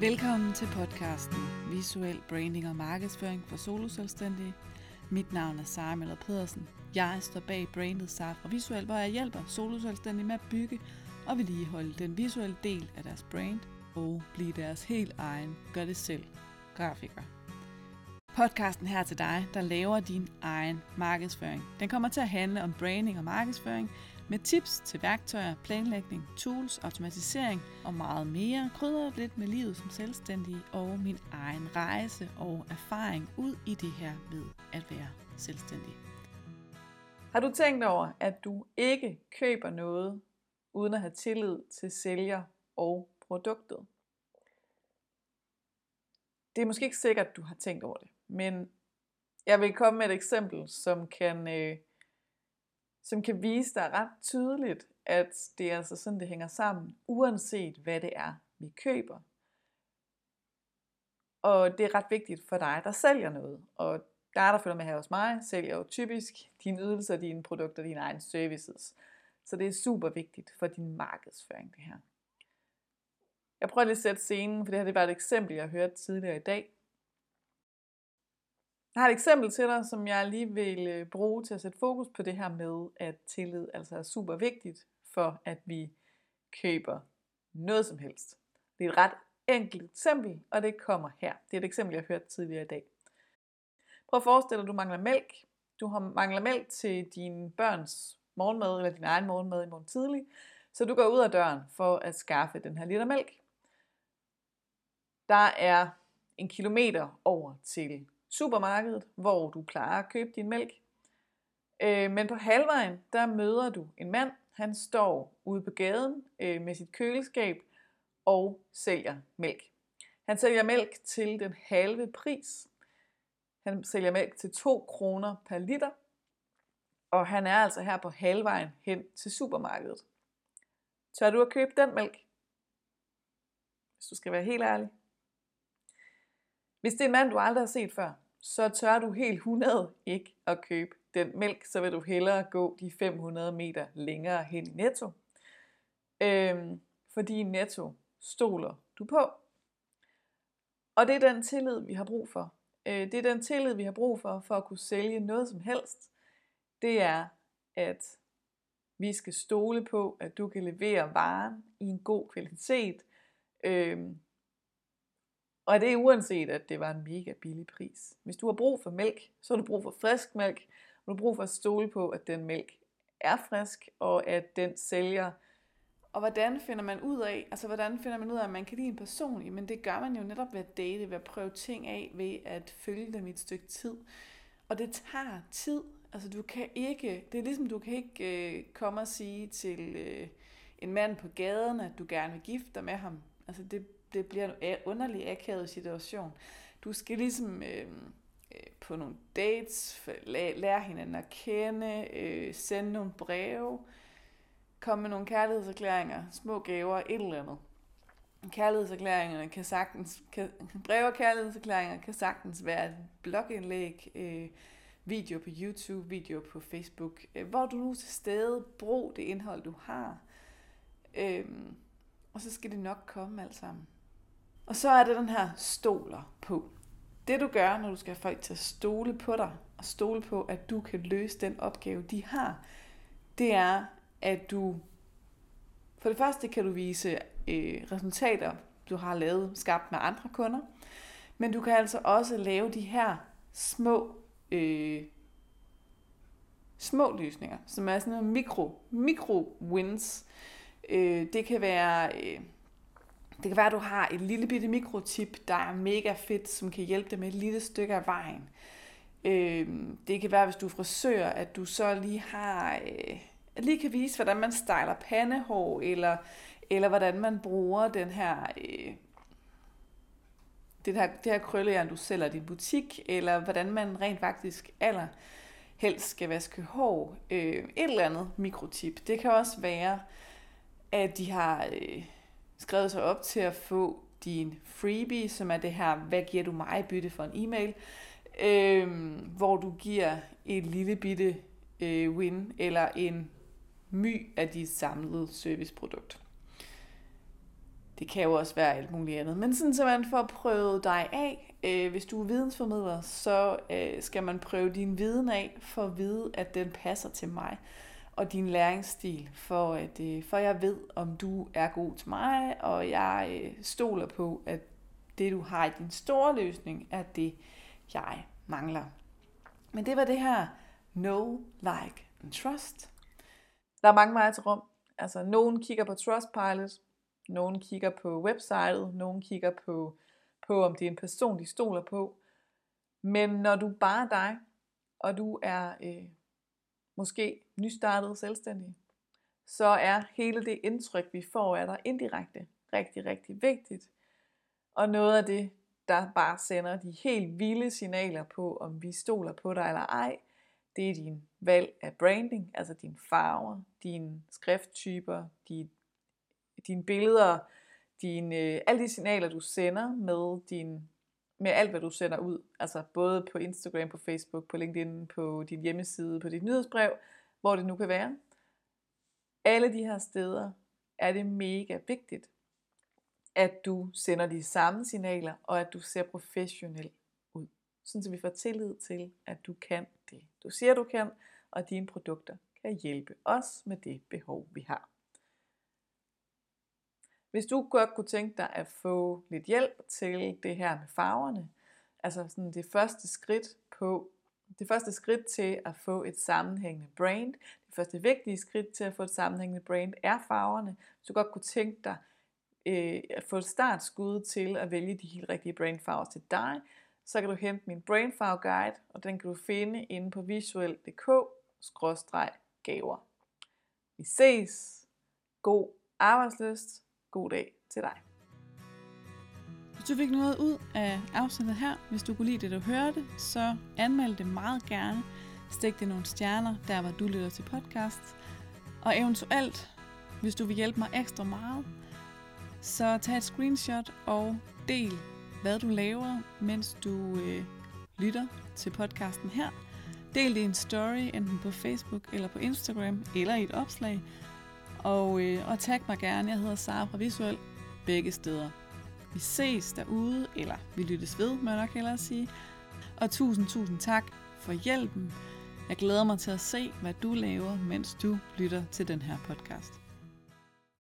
Velkommen til podcasten Visuel Branding og Markedsføring for soloselvstændige. Mit navn er Sara Møller Pedersen. Jeg står bag brandet Sara Visuel, hvor jeg hjælper soloselvstændige med at bygge og vedligeholde den visuelle del af deres brand og blive deres helt egen gør det selv grafiker. Podcasten her til dig, der laver din egen markedsføring. Den kommer til at handle om branding og markedsføring, med tips til værktøjer, planlægning, tools, automatisering og meget mere, Krydder lidt med livet som selvstændig og min egen rejse og erfaring ud i det her med at være selvstændig. Har du tænkt over, at du ikke køber noget uden at have tillid til sælger og produktet? Det er måske ikke sikkert, at du har tænkt over det, men jeg vil komme med et eksempel, som kan øh, som kan vise dig ret tydeligt, at det er altså sådan, det hænger sammen, uanset hvad det er, vi køber. Og det er ret vigtigt for dig, der sælger noget. Og der, der følger med her hos mig, sælger jo typisk dine ydelser, dine produkter, dine egne services. Så det er super vigtigt for din markedsføring, det her. Jeg prøver lige at sætte scenen, for det her det var et eksempel, jeg hørte tidligere i dag. Jeg har et eksempel til dig, som jeg lige vil øh, bruge til at sætte fokus på det her med, at tillid altså er super vigtigt for, at vi køber noget som helst. Det er et ret enkelt eksempel, og det kommer her. Det er et eksempel, jeg har hørt tidligere i dag. Prøv at forestille dig, at du mangler mælk. Du mangler mælk til dine børns morgenmad, eller din egen morgenmad i morgen tidlig. Så du går ud af døren for at skaffe den her liter mælk. Der er en kilometer over til supermarkedet, hvor du plejer at købe din mælk. Øh, men på halvvejen, der møder du en mand. Han står ude på gaden øh, med sit køleskab og sælger mælk. Han sælger mælk til den halve pris. Han sælger mælk til 2 kroner per liter. Og han er altså her på halvvejen hen til supermarkedet. Tør du at købe den mælk? Hvis du skal være helt ærlig. Hvis det er en mand, du aldrig har set før, så tør du helt 100 ikke at købe den mælk, så vil du hellere gå de 500 meter længere hen i Netto. Øhm, fordi Netto stoler du på. Og det er den tillid, vi har brug for. Øh, det er den tillid, vi har brug for, for at kunne sælge noget som helst. Det er, at vi skal stole på, at du kan levere varen i en god kvalitet, øh, og det er uanset, at det var en mega billig pris. Hvis du har brug for mælk, så har du brug for frisk mælk. Og du har brug for at stole på, at den mælk er frisk, og at den sælger. Og hvordan finder man ud af, altså hvordan finder man ud af, at man kan lide en person? Men det gør man jo netop ved at date, ved at prøve ting af, ved at følge dem i et stykke tid. Og det tager tid. Altså du kan ikke, det er ligesom du kan ikke øh, komme og sige til øh, en mand på gaden, at du gerne vil gifte dig med ham. Altså det, det bliver en underlig akavet situation. Du skal ligesom øhm, øh, på nogle dates, lære hinanden at kende, øh, sende nogle breve, komme med nogle kærlighedserklæringer, små gaver, et eller andet. Kærlighedserklæringerne kan sagtens, kan, breve og kærlighedserklæringer kan sagtens være et blogindlæg, øh, video på YouTube, video på Facebook, øh, hvor du nu til stede brug det indhold, du har. Øh, og så skal det nok komme alt sammen. Og så er det den her stoler på. Det du gør, når du skal have folk til at stole på dig, og stole på, at du kan løse den opgave, de har, det er, at du for det første kan du vise øh, resultater, du har lavet, skabt med andre kunder, men du kan altså også lave de her små øh, små løsninger, som er sådan nogle mikro, mikro wins. Øh, det kan være øh, det kan være, at du har et lille bitte mikrotip, der er mega fedt, som kan hjælpe dig med et lille stykke af vejen. Øh, det kan være, hvis du er frisør, at du så lige har, øh, lige kan vise, hvordan man styler pandehår, eller, eller hvordan man bruger den her, øh, det her, det her krøllejern, du sælger i din butik, eller hvordan man rent faktisk aller helst skal vaske hår. Øh, et eller andet mikrotip. Det kan også være, at de har... Øh, skrevet sig op til at få din freebie, som er det her, hvad giver du mig bytte for en e-mail, øh, hvor du giver et lille bitte øh, win eller en my af dit samlede serviceprodukt. Det kan jo også være alt muligt andet. Men sådan så man får prøvet dig af. Øh, hvis du er vidensformidler, så øh, skal man prøve din viden af for at vide, at den passer til mig og din læringsstil, for, at, øh, for jeg ved, om du er god til mig, og jeg øh, stoler på, at det du har i din store løsning, er det, jeg mangler. Men det var det her know, like and trust. Der er mange veje til rum. Altså, nogen kigger på Trustpilot, nogen kigger på websitet, nogen kigger på, på om det er en person, de stoler på. Men når du bare er dig, og du er øh, måske nystartet selvstændig, så er hele det indtryk, vi får af dig indirekte, rigtig, rigtig vigtigt. Og noget af det, der bare sender de helt vilde signaler på, om vi stoler på dig eller ej, det er din valg af branding, altså dine farver, dine skrifttyper, dine, dine billeder, dine, øh, alle de signaler, du sender med, din, med alt, hvad du sender ud. Altså både på Instagram, på Facebook, på LinkedIn, på din hjemmeside, på dit nyhedsbrev, hvor det nu kan være. Alle de her steder er det mega vigtigt, at du sender de samme signaler, og at du ser professionel ud. Sådan så vi får tillid til, at du kan det, du siger, du kan, og dine produkter kan hjælpe os med det behov, vi har. Hvis du godt kunne tænke dig at få lidt hjælp til det her med farverne, altså sådan det første skridt på det første skridt til at få et sammenhængende brand, det første vigtige skridt til at få et sammenhængende brand er farverne. Hvis du godt kunne tænke dig øh, at få et startskud til at vælge de helt rigtige brandfarver til dig, så kan du hente min brandfarve guide, og den kan du finde inde på visuel.dk-gaver. Vi ses. God arbejdsløst. God dag til dig. Hvis du fik noget ud af afsnittet her, hvis du kunne lide det, du hørte, så anmeld det meget gerne. Stik det nogle stjerner, der hvor du lytter til podcast. Og eventuelt, hvis du vil hjælpe mig ekstra meget, så tag et screenshot og del, hvad du laver, mens du øh, lytter til podcasten her. Del det i en story, enten på Facebook eller på Instagram, eller i et opslag. Og, øh, og tag mig gerne, jeg hedder Sara fra Visuel, begge steder. Vi ses derude, eller vi lyttes ved, må jeg nok hellere sige. Og tusind, tusind tak for hjælpen. Jeg glæder mig til at se, hvad du laver, mens du lytter til den her podcast.